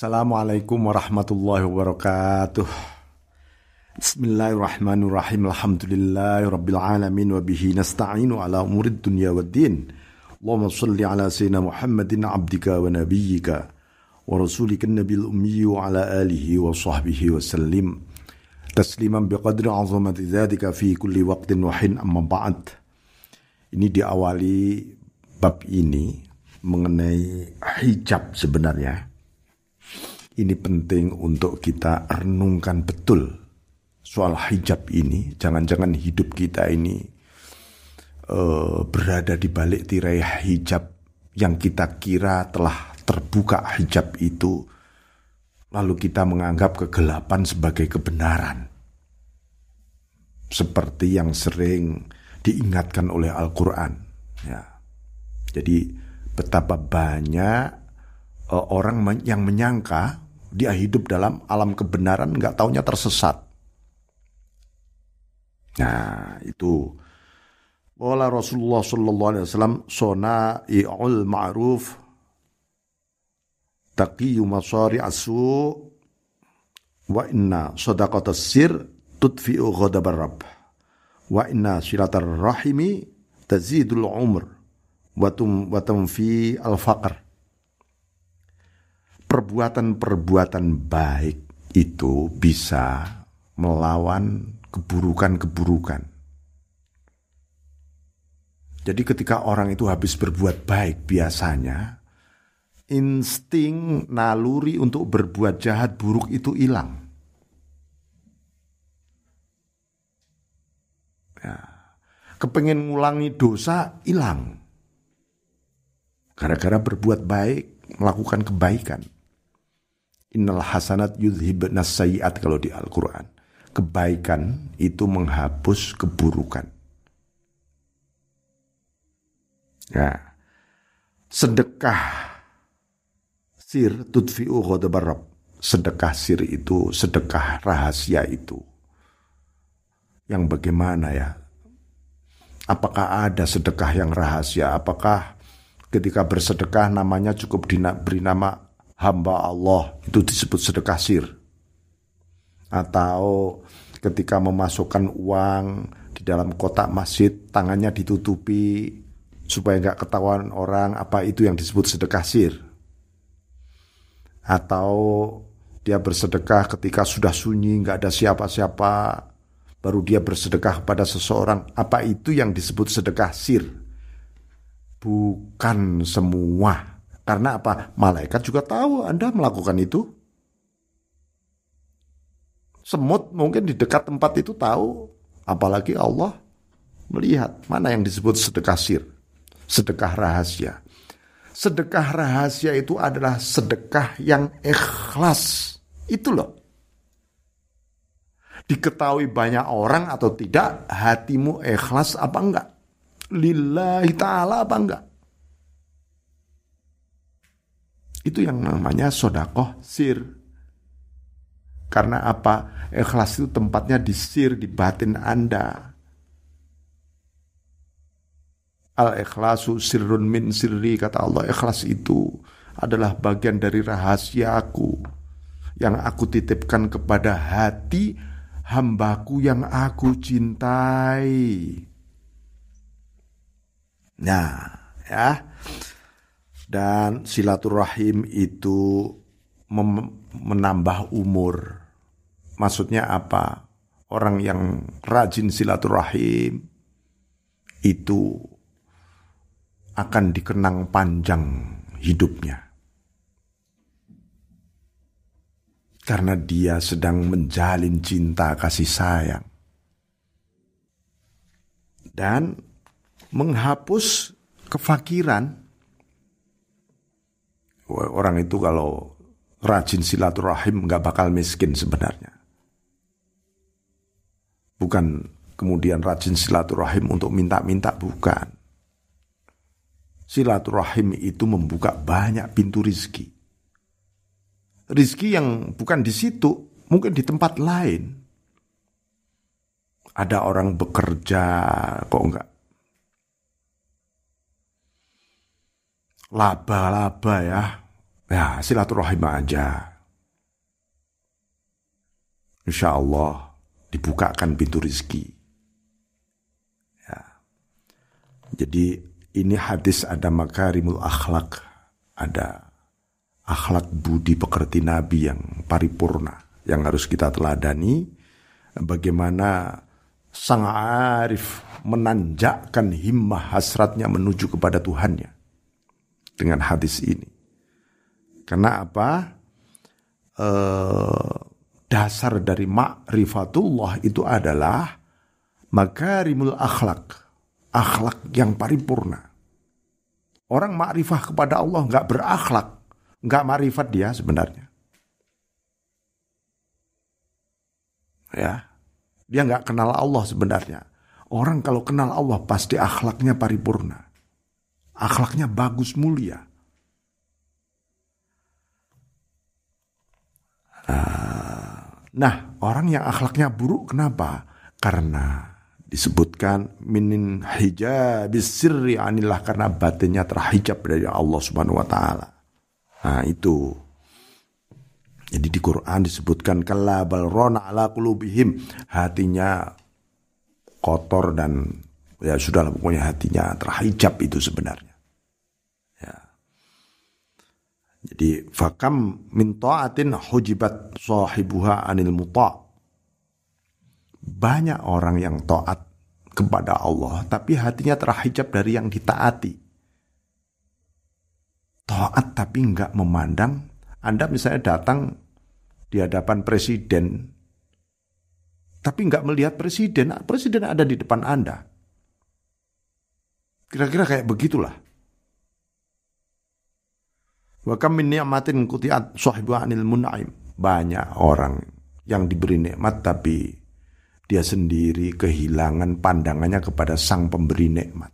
Assalamualaikum warahmatullahi wabarakatuh. Bismillahirrahmanirrahim. Alhamdulillahi rabbil alamin wa bihi nasta'inu ala umurid dunya waddin. Allahumma salli ala sayyidina Muhammadin abdika wa nabiyyika wa rasulika nabil ummi wa ala alihi wa sahbihi wa sallim. Tasliman biqadri azamati dzalika fi kulli waqtin wa hin amma ba'd. Ini diawali bab ini mengenai hijab sebenarnya ini penting untuk kita renungkan betul soal hijab ini. Jangan-jangan hidup kita ini uh, berada di balik tirai hijab yang kita kira telah terbuka hijab itu, lalu kita menganggap kegelapan sebagai kebenaran. Seperti yang sering diingatkan oleh Al-Quran. Ya. Jadi betapa banyak uh, orang yang menyangka dia hidup dalam alam kebenaran nggak taunya tersesat. Nah, itu Wala Rasulullah sallallahu alaihi wasallam sona i'ul ma'ruf taqiyu masari asu wa inna sadaqatas sir tudfi'u ghadabar rabb wa inna silatar rahimi tazidul umr wa tum wa fi al faqr perbuatan-perbuatan baik itu bisa melawan keburukan-keburukan. Jadi ketika orang itu habis berbuat baik biasanya insting naluri untuk berbuat jahat buruk itu hilang. Ya. Kepengen ngulangi dosa hilang. Gara-gara berbuat baik, melakukan kebaikan. Innal hasanat yudhibna sayiat kalau di Al-Quran. Kebaikan itu menghapus keburukan. Ya. Sedekah sir tudfi'u ghadabar Sedekah sir itu, sedekah rahasia itu. Yang bagaimana ya? Apakah ada sedekah yang rahasia? Apakah ketika bersedekah namanya cukup diberi nama hamba Allah itu disebut sedekah sir. Atau ketika memasukkan uang di dalam kotak masjid tangannya ditutupi supaya nggak ketahuan orang apa itu yang disebut sedekah sir. Atau dia bersedekah ketika sudah sunyi nggak ada siapa-siapa baru dia bersedekah kepada seseorang apa itu yang disebut sedekah sir bukan semua karena apa? Malaikat juga tahu Anda melakukan itu. Semut mungkin di dekat tempat itu tahu, apalagi Allah melihat mana yang disebut sedekah sir, sedekah rahasia. Sedekah rahasia itu adalah sedekah yang ikhlas. Itu loh. Diketahui banyak orang atau tidak, hatimu ikhlas apa enggak? Lillahi ta'ala apa enggak? Itu yang namanya sodakoh sir. Karena apa? Ikhlas itu tempatnya di sir, di batin Anda. Al-ikhlasu sirrun min sirri, kata Allah. Ikhlas itu adalah bagian dari rahasiaku yang aku titipkan kepada hati hambaku yang aku cintai. Nah, ya dan silaturahim itu menambah umur. Maksudnya apa? Orang yang rajin silaturahim itu akan dikenang panjang hidupnya. Karena dia sedang menjalin cinta kasih sayang. Dan menghapus kefakiran orang itu kalau rajin silaturahim nggak bakal miskin sebenarnya. Bukan kemudian rajin silaturahim untuk minta-minta, bukan. Silaturahim itu membuka banyak pintu rizki. Rizki yang bukan di situ, mungkin di tempat lain. Ada orang bekerja, kok enggak laba-laba ya. Ya silaturahim aja. insya Allah dibukakan pintu rizki. Ya. Jadi ini hadis ada makarimul akhlak, ada akhlak budi pekerti Nabi yang paripurna yang harus kita teladani. Bagaimana sang arif menanjakkan himmah hasratnya menuju kepada Tuhannya dengan hadis ini. Karena apa? Eh, dasar dari ma'rifatullah itu adalah makarimul akhlak. Akhlak yang paripurna. Orang makrifah kepada Allah nggak berakhlak, nggak marifat dia sebenarnya. Ya, dia nggak kenal Allah sebenarnya. Orang kalau kenal Allah pasti akhlaknya paripurna. Akhlaknya bagus mulia. Nah, orang yang akhlaknya buruk kenapa? Karena disebutkan minin hijab sirri anillah karena batinnya terhijab dari Allah Subhanahu wa taala. Nah, itu. Jadi di Quran disebutkan kalla bal rona ala qulubihim, hatinya kotor dan ya sudah pokoknya hatinya terhijab itu sebenarnya. Jadi fakam min ta'atin hujibat sahibuha anil muta. Banyak orang yang taat kepada Allah tapi hatinya terhijab dari yang ditaati. Taat tapi enggak memandang Anda misalnya datang di hadapan presiden tapi enggak melihat presiden, presiden ada di depan Anda. Kira-kira kayak begitulah. Wa kam min ni'matin qutiat sahibu anil mun'im. Banyak orang yang diberi nikmat tapi dia sendiri kehilangan pandangannya kepada sang pemberi nikmat.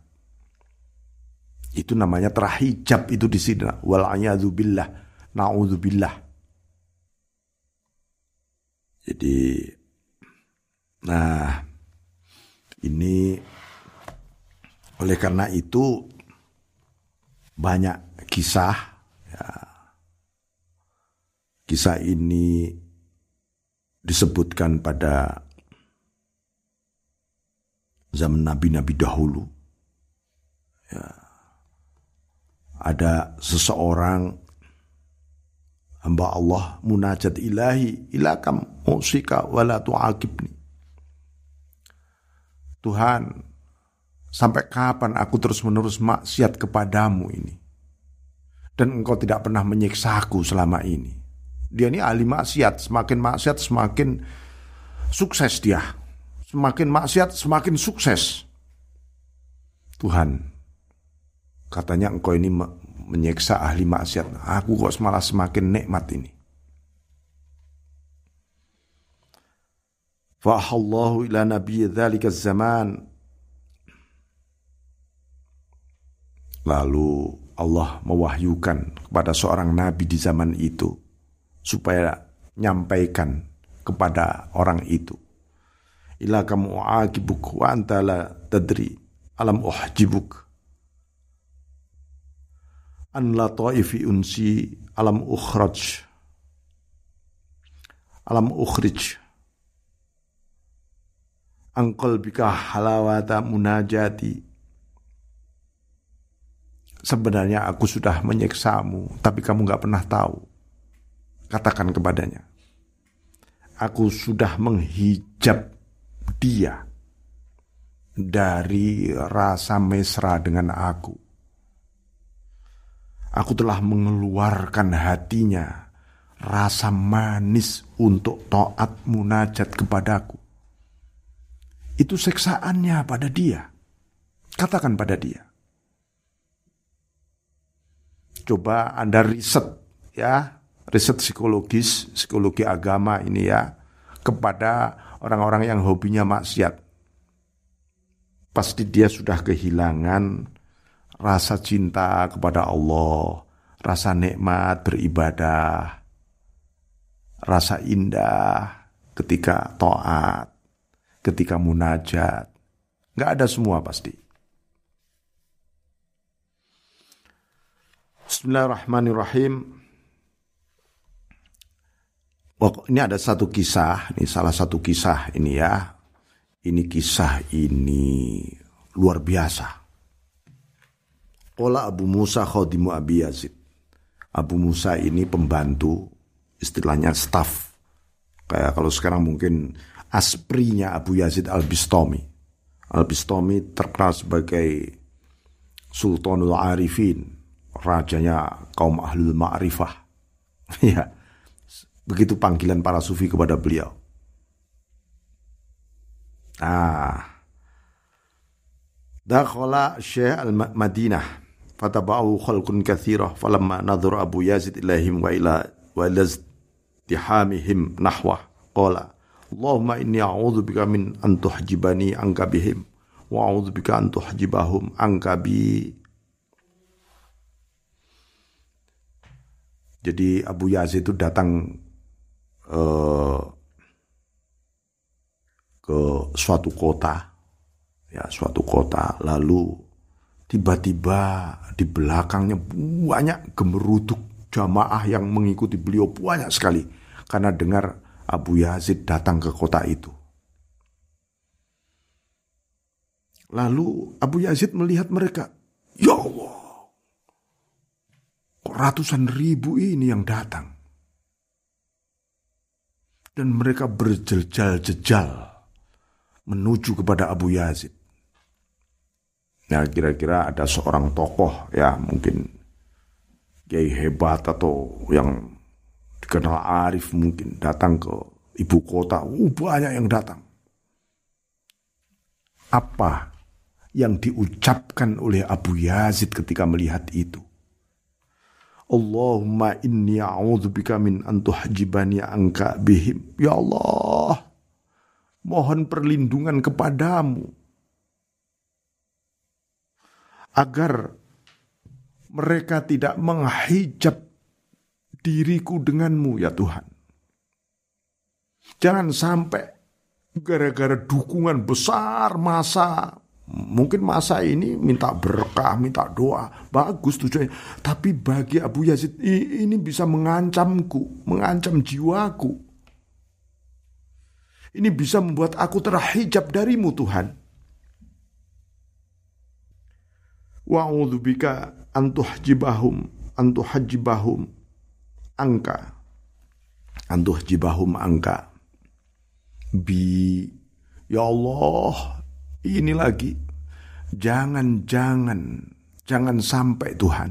Itu namanya terhijab itu di sini. Wal billah. Na'udzubillah. Jadi nah ini oleh karena itu banyak kisah Ya. Kisah ini disebutkan pada zaman nabi-nabi dahulu. Ya. Ada seseorang hamba Allah munajat ilahi ilakam musika wala tu'akibni. Tuhan, sampai kapan aku terus-menerus maksiat kepadamu ini? Dan engkau tidak pernah menyiksaku selama ini. Dia ini ahli maksiat, semakin maksiat semakin sukses dia. Semakin maksiat semakin sukses. Tuhan, katanya engkau ini menyiksa ahli maksiat. Aku kok malah semakin nikmat ini. Fahallahu ila nabi dzalika zaman. Lalu Allah mewahyukan kepada seorang nabi di zaman itu supaya nyampaikan kepada orang itu. Ila kamu akibuk wa antala tadri alam uhjibuk. An la ta'ifi unsi alam ukhraj. Alam ukhrij. Angkol bika halawata munajati sebenarnya aku sudah menyiksamu, tapi kamu gak pernah tahu. Katakan kepadanya, aku sudah menghijab dia dari rasa mesra dengan aku. Aku telah mengeluarkan hatinya rasa manis untuk taat munajat kepadaku. Itu seksaannya pada dia. Katakan pada dia coba Anda riset ya, riset psikologis, psikologi agama ini ya, kepada orang-orang yang hobinya maksiat. Pasti dia sudah kehilangan rasa cinta kepada Allah, rasa nikmat beribadah, rasa indah ketika toat, ketika munajat. Nggak ada semua pasti. Bismillahirrahmanirrahim. Ini ada satu kisah, ini salah satu kisah ini ya. Ini kisah ini luar biasa. Ola Abu Musa khadimu Abi Yazid. Abu Musa ini pembantu, istilahnya staff. Kayak kalau sekarang mungkin asprinya Abu Yazid Al-Bistami. Al-Bistami terkenal sebagai Sultanul Arifin, rajanya kaum ahlul ma'rifah. ya, begitu panggilan para sufi kepada beliau. Ah. Dakhala Syekh al-Madinah fataba'u khalqun kathirah falamma nadhara Abu Yazid ilahim wa ila wa lazdihamihim nahwa qala Allahumma inni a'udzu bika min an tuhjibani anka bihim wa a'udzu bika an tuhjibahum anka bi Jadi Abu Yazid itu datang uh, ke suatu kota, ya suatu kota, lalu tiba-tiba di belakangnya banyak gemeruduk jamaah yang mengikuti beliau. Banyak sekali. Karena dengar Abu Yazid datang ke kota itu. Lalu Abu Yazid melihat mereka, ya Allah, ratusan ribu ini yang datang. Dan mereka berjejal-jejal menuju kepada Abu Yazid. Nah kira-kira ada seorang tokoh ya mungkin kiai hebat atau yang dikenal arif mungkin datang ke ibu kota. Uh, banyak yang datang. Apa yang diucapkan oleh Abu Yazid ketika melihat itu? Allahumma inni a'udzubika min an tuhjibani angka bihim. Ya Allah, mohon perlindungan kepadamu agar mereka tidak menghijab diriku denganmu ya Tuhan. Jangan sampai gara-gara dukungan besar masa mungkin masa ini minta berkah, minta doa, bagus tujuannya. Tapi bagi Abu Yazid ini bisa mengancamku, mengancam jiwaku. Ini bisa membuat aku terhijab darimu Tuhan. Wa'udzubika antuhjibahum antuhajibahum angka antuhjibahum angka bi ya Allah ini lagi jangan jangan sampai Tuhan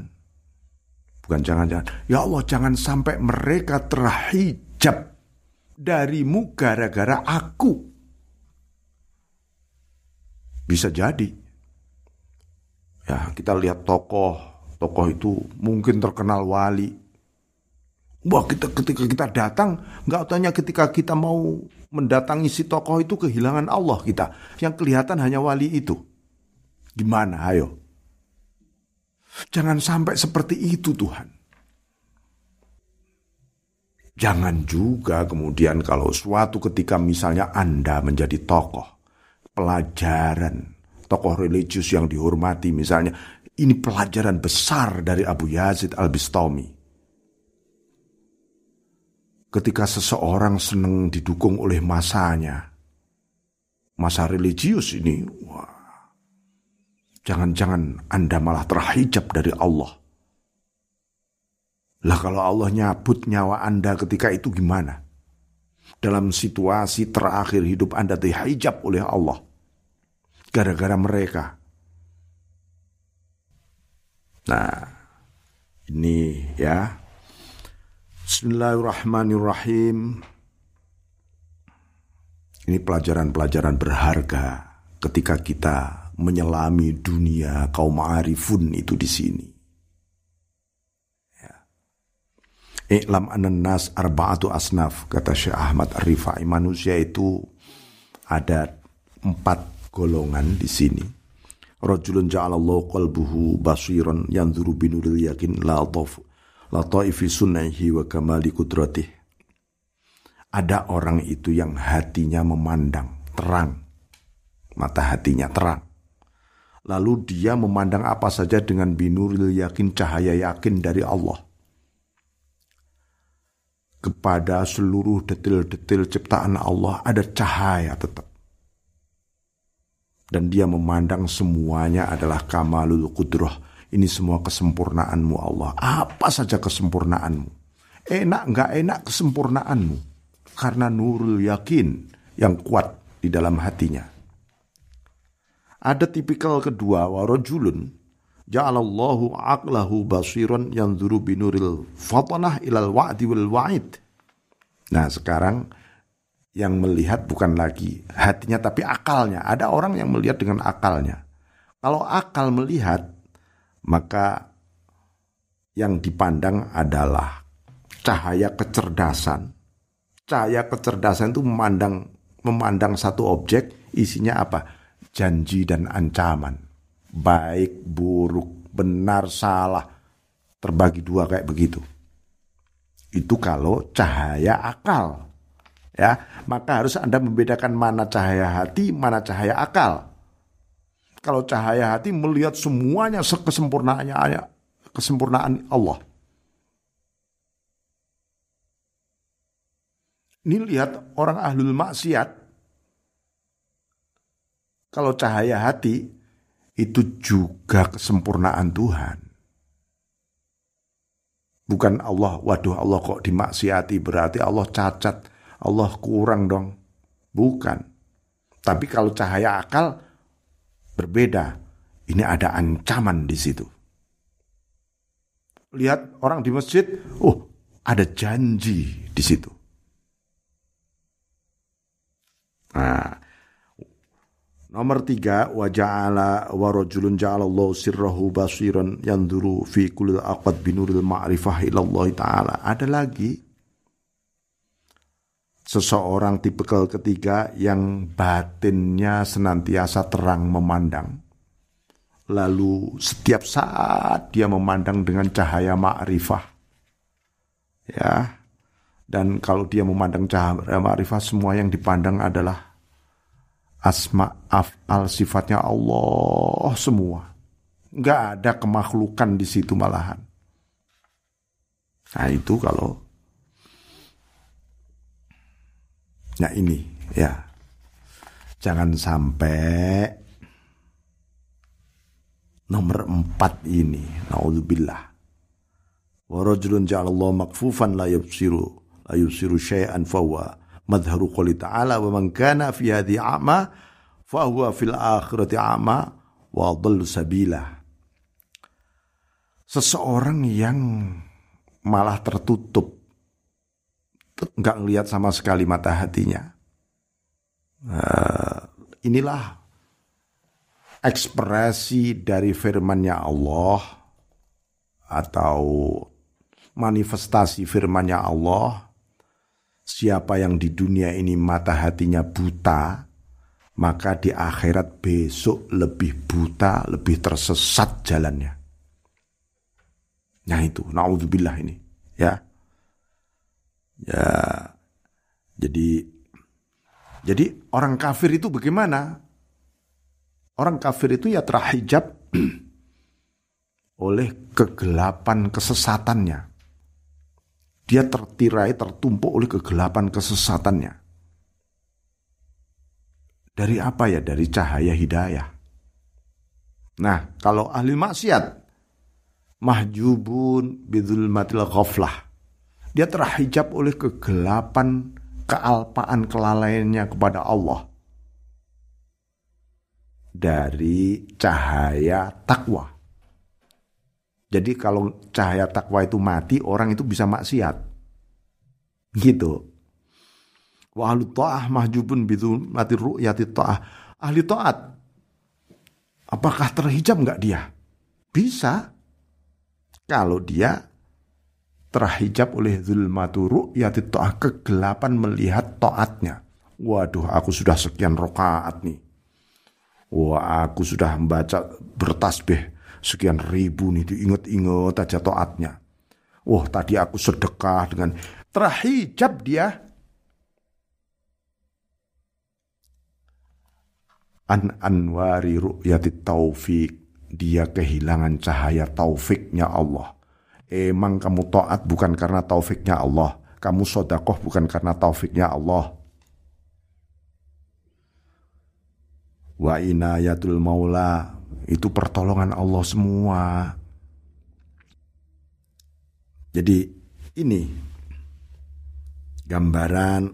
bukan jangan jangan ya Allah jangan sampai mereka terhijab darimu gara-gara aku. Bisa jadi. Ya, kita lihat tokoh, tokoh itu mungkin terkenal wali. Wah, kita ketika kita datang, nggak tanya ketika kita mau mendatangi si tokoh itu kehilangan Allah kita. Yang kelihatan hanya wali itu. Gimana, ayo? Jangan sampai seperti itu Tuhan. Jangan juga kemudian kalau suatu ketika misalnya Anda menjadi tokoh, pelajaran, tokoh religius yang dihormati misalnya, ini pelajaran besar dari Abu Yazid al-Bistami. Ketika seseorang senang didukung oleh masanya, masa religius ini, wah, jangan-jangan Anda malah terhijab dari Allah lah kalau Allah nyabut nyawa Anda ketika itu gimana? Dalam situasi terakhir hidup Anda dihijab oleh Allah. Gara-gara mereka. Nah, ini ya. Bismillahirrahmanirrahim. Ini pelajaran-pelajaran berharga ketika kita menyelami dunia kaum arifun itu di sini. Iklam ananas arba'atu asnaf, kata Syekh Ahmad Arifai. Manusia itu ada empat golongan di sini. Rajulun ja'alallahu qalbuhu basiran yanzuru binuril yakin la taf la taifi sunnaihi wa kamali kudratih. Ada orang itu yang hatinya memandang terang. Mata hatinya terang. Lalu dia memandang apa saja dengan binuril yakin cahaya yakin dari Allah kepada seluruh detil-detil ciptaan Allah ada cahaya tetap. Dan dia memandang semuanya adalah kamalul kudroh. Ini semua kesempurnaanmu Allah. Apa saja kesempurnaanmu. Enak nggak enak kesempurnaanmu. Karena nurul yakin yang kuat di dalam hatinya. Ada tipikal kedua, warajulun ja'alallahu aqlahu basiran yanzuru binuril fatanah ilal wa'di wal wa'id. Nah sekarang yang melihat bukan lagi hatinya tapi akalnya. Ada orang yang melihat dengan akalnya. Kalau akal melihat maka yang dipandang adalah cahaya kecerdasan. Cahaya kecerdasan itu memandang memandang satu objek isinya apa? Janji dan ancaman baik, buruk, benar, salah, terbagi dua kayak begitu. Itu kalau cahaya akal. Ya, maka harus Anda membedakan mana cahaya hati, mana cahaya akal. Kalau cahaya hati melihat semuanya kesempurnaannya kesempurnaan Allah. Ini lihat orang ahlul maksiat. Kalau cahaya hati itu juga kesempurnaan Tuhan. Bukan Allah, waduh Allah kok dimaksiati berarti Allah cacat, Allah kurang dong. Bukan. Tapi kalau cahaya akal berbeda. Ini ada ancaman di situ. Lihat orang di masjid, oh ada janji di situ. Nah, Nomor tiga, wa ja'ala wa rajulun ja'alallahu sirrahu basiran yanduru fi kulil aqad binuril ma'rifah ilallah ta'ala. Ada lagi seseorang tipikal ketiga yang batinnya senantiasa terang memandang. Lalu setiap saat dia memandang dengan cahaya ma'rifah. Ya. Dan kalau dia memandang cahaya ma'rifah semua yang dipandang adalah asma afal sifatnya Allah semua. Nggak ada kemakhlukan di situ malahan. Nah itu kalau Nah ini ya. Jangan sampai Nomor empat ini. Na'udzubillah. Warajulun ja'alallahu makfufan la yubsiru La yubsiru syai'an fawa madharu qali ta'ala wa man kana fi hadhi a'ma fa huwa fil akhirati a'ma wa dhallu sabila. Seseorang yang malah tertutup nggak ngelihat sama sekali mata hatinya. Uh, inilah ekspresi dari firmannya Allah atau manifestasi firmannya Allah Siapa yang di dunia ini mata hatinya buta, maka di akhirat besok lebih buta, lebih tersesat jalannya. Nah itu, naudzubillah ini, ya. Ya, jadi jadi orang kafir itu bagaimana? Orang kafir itu ya terhijab oleh kegelapan kesesatannya. Dia tertirai, tertumpuk oleh kegelapan kesesatannya. Dari apa ya? Dari cahaya hidayah. Nah, kalau ahli maksiat, mahjubun matil ghaflah. Dia terhijab oleh kegelapan, kealpaan, kelalaiannya kepada Allah. Dari cahaya takwa. Jadi kalau cahaya takwa itu mati, orang itu bisa maksiat. Gitu. Wa ahlu ta'ah mahjubun mati ru'yati ta'ah. Ahli ta'at. Apakah terhijab nggak dia? Bisa. Kalau dia terhijab oleh zulmatu ru'yati ta'ah. Kegelapan melihat ta'atnya. Waduh aku sudah sekian rokaat nih. Wah aku sudah membaca bertasbih sekian ribu nih diinget-inget aja toatnya. Wah tadi aku sedekah dengan terhijab dia. An anwari ru'yati taufik. Dia kehilangan cahaya taufiknya Allah. Emang kamu taat bukan karena taufiknya Allah. kamu sodakoh bukan karena taufiknya Allah. Wa inayatul maula itu pertolongan Allah semua. Jadi ini gambaran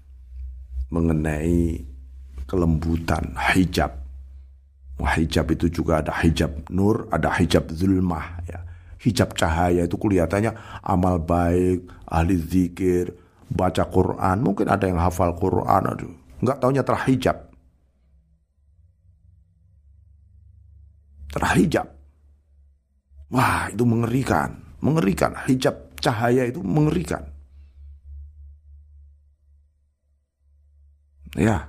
mengenai kelembutan hijab. Wah, hijab itu juga ada hijab nur, ada hijab zulmah ya. Hijab cahaya itu kelihatannya amal baik, ahli zikir, baca Quran, mungkin ada yang hafal Quran, aduh, nggak taunya terhijab. Terhijab. Wah, itu mengerikan, mengerikan. Hijab cahaya itu mengerikan. Ya.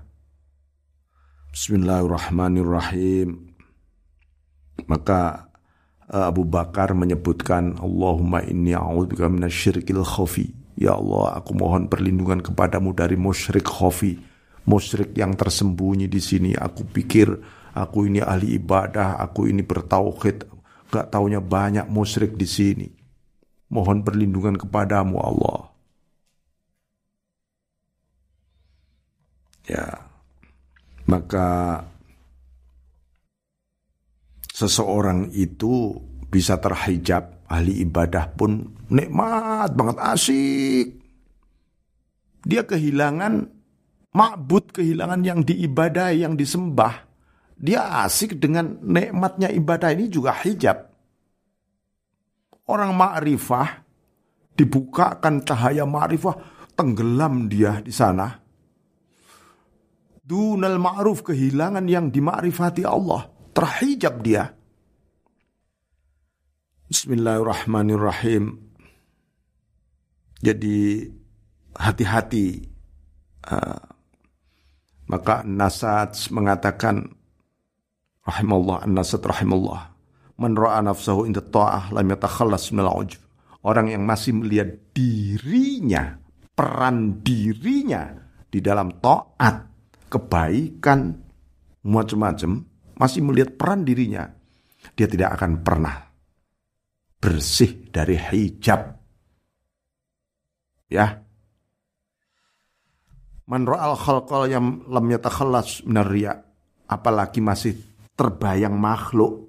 Bismillahirrahmanirrahim. Maka Abu Bakar menyebutkan Allahumma inni a'udzubika minasyirkil khafi. Ya Allah, aku mohon perlindungan kepadamu dari musyrik khafi. Musyrik yang tersembunyi di sini. Aku pikir aku ini ahli ibadah, aku ini bertauhid. Gak taunya banyak musyrik di sini. Mohon perlindungan kepadamu Allah. Ya, maka seseorang itu bisa terhijab ahli ibadah pun nikmat banget asik. Dia kehilangan makbud kehilangan yang diibadai yang disembah. Dia asik dengan nikmatnya ibadah ini juga hijab. Orang ma'rifah dibukakan cahaya ma'rifah tenggelam dia di sana. Dunal ma'ruf kehilangan yang dimakrifati Allah terhijab dia. Bismillahirrahmanirrahim. Jadi hati-hati uh, maka Nasad mengatakan rahimallah Nasad rahimallah man ra'a nafsahu inda ta'ah lam yatakhallas minal ujub. Orang yang masih melihat dirinya peran dirinya di dalam taat kebaikan, macam-macam, masih melihat peran dirinya, dia tidak akan pernah bersih dari hijab. Ya. Man ra'al khalqal yang lam yatakhallas minar apalagi masih terbayang makhluk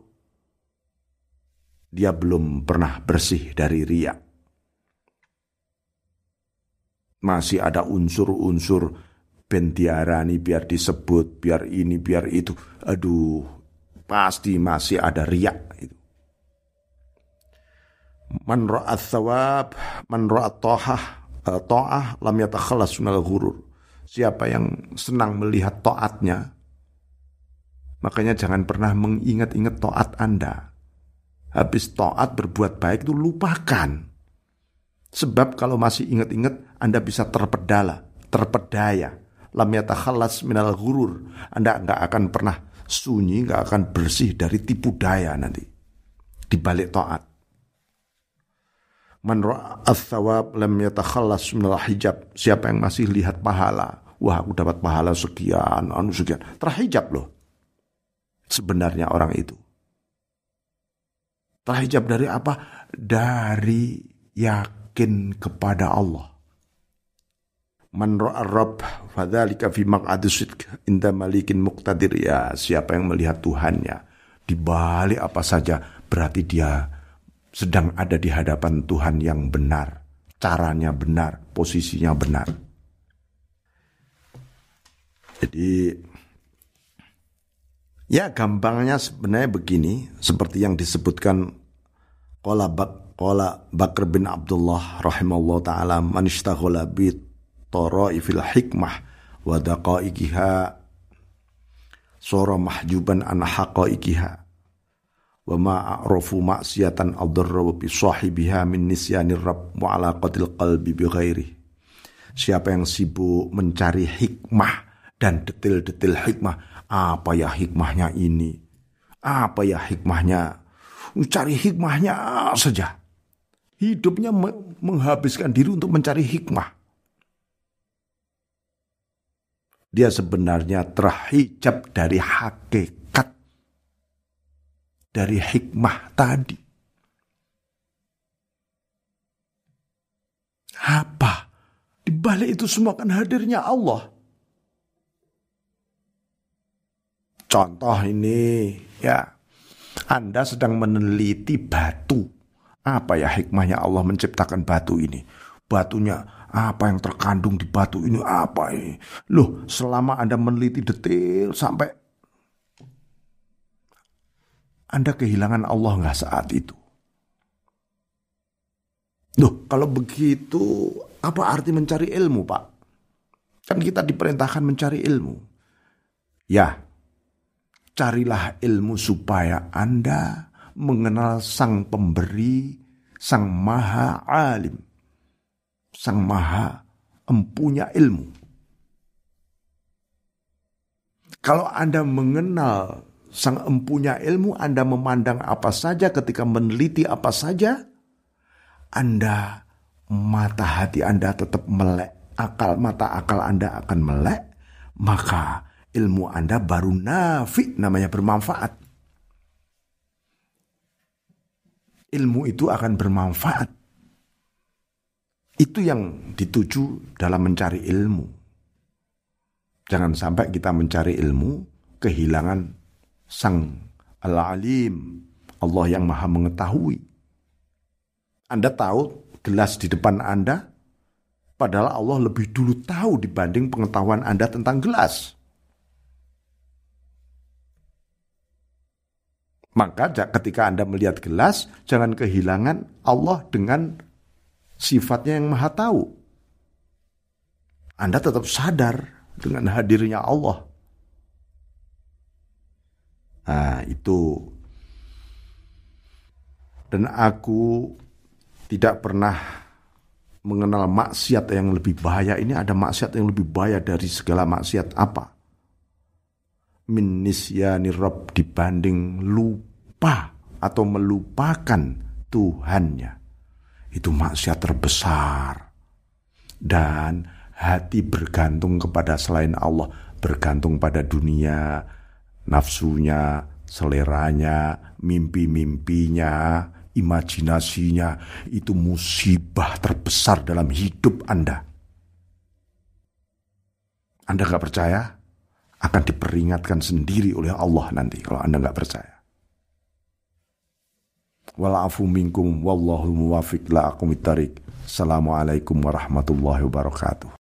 dia belum pernah bersih dari riak. Masih ada unsur-unsur ben diarani biar disebut, biar ini, biar itu. Aduh, pasti masih ada riak itu. Man ra'at thawab, man ra'at to'ah, eh, to'ah lam yatakhalas minal ghurur. Siapa yang senang melihat to'atnya, makanya jangan pernah mengingat-ingat to'at Anda. Habis to'at berbuat baik itu lupakan. Sebab kalau masih ingat-ingat Anda bisa terpedala, terpedaya lam yatakhalas minal gurur. Anda nggak akan pernah sunyi, nggak akan bersih dari tipu daya nanti. Di balik taat. Man thawab lam yatakhalas minal hijab. Siapa yang masih lihat pahala. Wah aku dapat pahala sekian, anu sekian. Terhijab loh. Sebenarnya orang itu. Terhijab dari apa? Dari yakin kepada Allah Man rabb fadzalika fi maq'adis inda malikin muqtadir. Ya siapa yang melihat Tuhannya di balik apa saja berarti dia sedang ada di hadapan Tuhan yang benar, caranya benar, posisinya benar. Jadi ya gampangnya sebenarnya begini seperti yang disebutkan Qala Bak Qala Bakr bin Abdullah rahimallahu taala man bit taraifil hikmah wa daqaiqiha. Sora mahjuban an haqaiqiha. Wa ma a'rafu maksiatan adarra bi sahibiha min nisyanir rabb wa qalbi bi ghairi siapa yang sibuk mencari hikmah dan detil-detil hikmah apa ya hikmahnya ini? Apa ya hikmahnya? Cari hikmahnya saja. Hidupnya menghabiskan diri untuk mencari hikmah dia sebenarnya terhijab dari hakikat dari hikmah tadi. Apa? Di balik itu semua kan hadirnya Allah. Contoh ini, ya, Anda sedang meneliti batu. Apa ya hikmahnya Allah menciptakan batu ini? Batunya apa yang terkandung di batu ini apa ini? Loh, selama Anda meneliti detail sampai Anda kehilangan Allah nggak saat itu? Loh, kalau begitu apa arti mencari ilmu, Pak? Kan kita diperintahkan mencari ilmu. Ya, Carilah ilmu supaya Anda mengenal Sang Pemberi, Sang Maha Alim, Sang Maha Empunya ilmu. Kalau Anda mengenal Sang Empunya ilmu, Anda memandang apa saja ketika meneliti apa saja, Anda mata hati Anda tetap melek, akal mata akal Anda akan melek, maka ilmu Anda baru nafi namanya bermanfaat. Ilmu itu akan bermanfaat. Itu yang dituju dalam mencari ilmu. Jangan sampai kita mencari ilmu kehilangan sang al-alim, Allah yang maha mengetahui. Anda tahu gelas di depan Anda, padahal Allah lebih dulu tahu dibanding pengetahuan Anda tentang gelas. Maka ketika Anda melihat gelas, jangan kehilangan Allah dengan sifatnya yang maha tahu. Anda tetap sadar dengan hadirnya Allah. Nah, itu. Dan aku tidak pernah mengenal maksiat yang lebih bahaya. Ini ada maksiat yang lebih bahaya dari segala maksiat apa? Min nisyani Rob dibanding lupa atau melupakan Tuhannya. Itu maksiat terbesar. Dan hati bergantung kepada selain Allah, bergantung pada dunia, nafsunya, seleranya, mimpi-mimpinya, imajinasinya, itu musibah terbesar dalam hidup Anda. Anda nggak percaya? Akan diperingatkan sendiri oleh Allah nanti kalau Anda nggak percaya walafu minkum wallahu muwafiq la Assalamualaikum warahmatullahi wabarakatuh.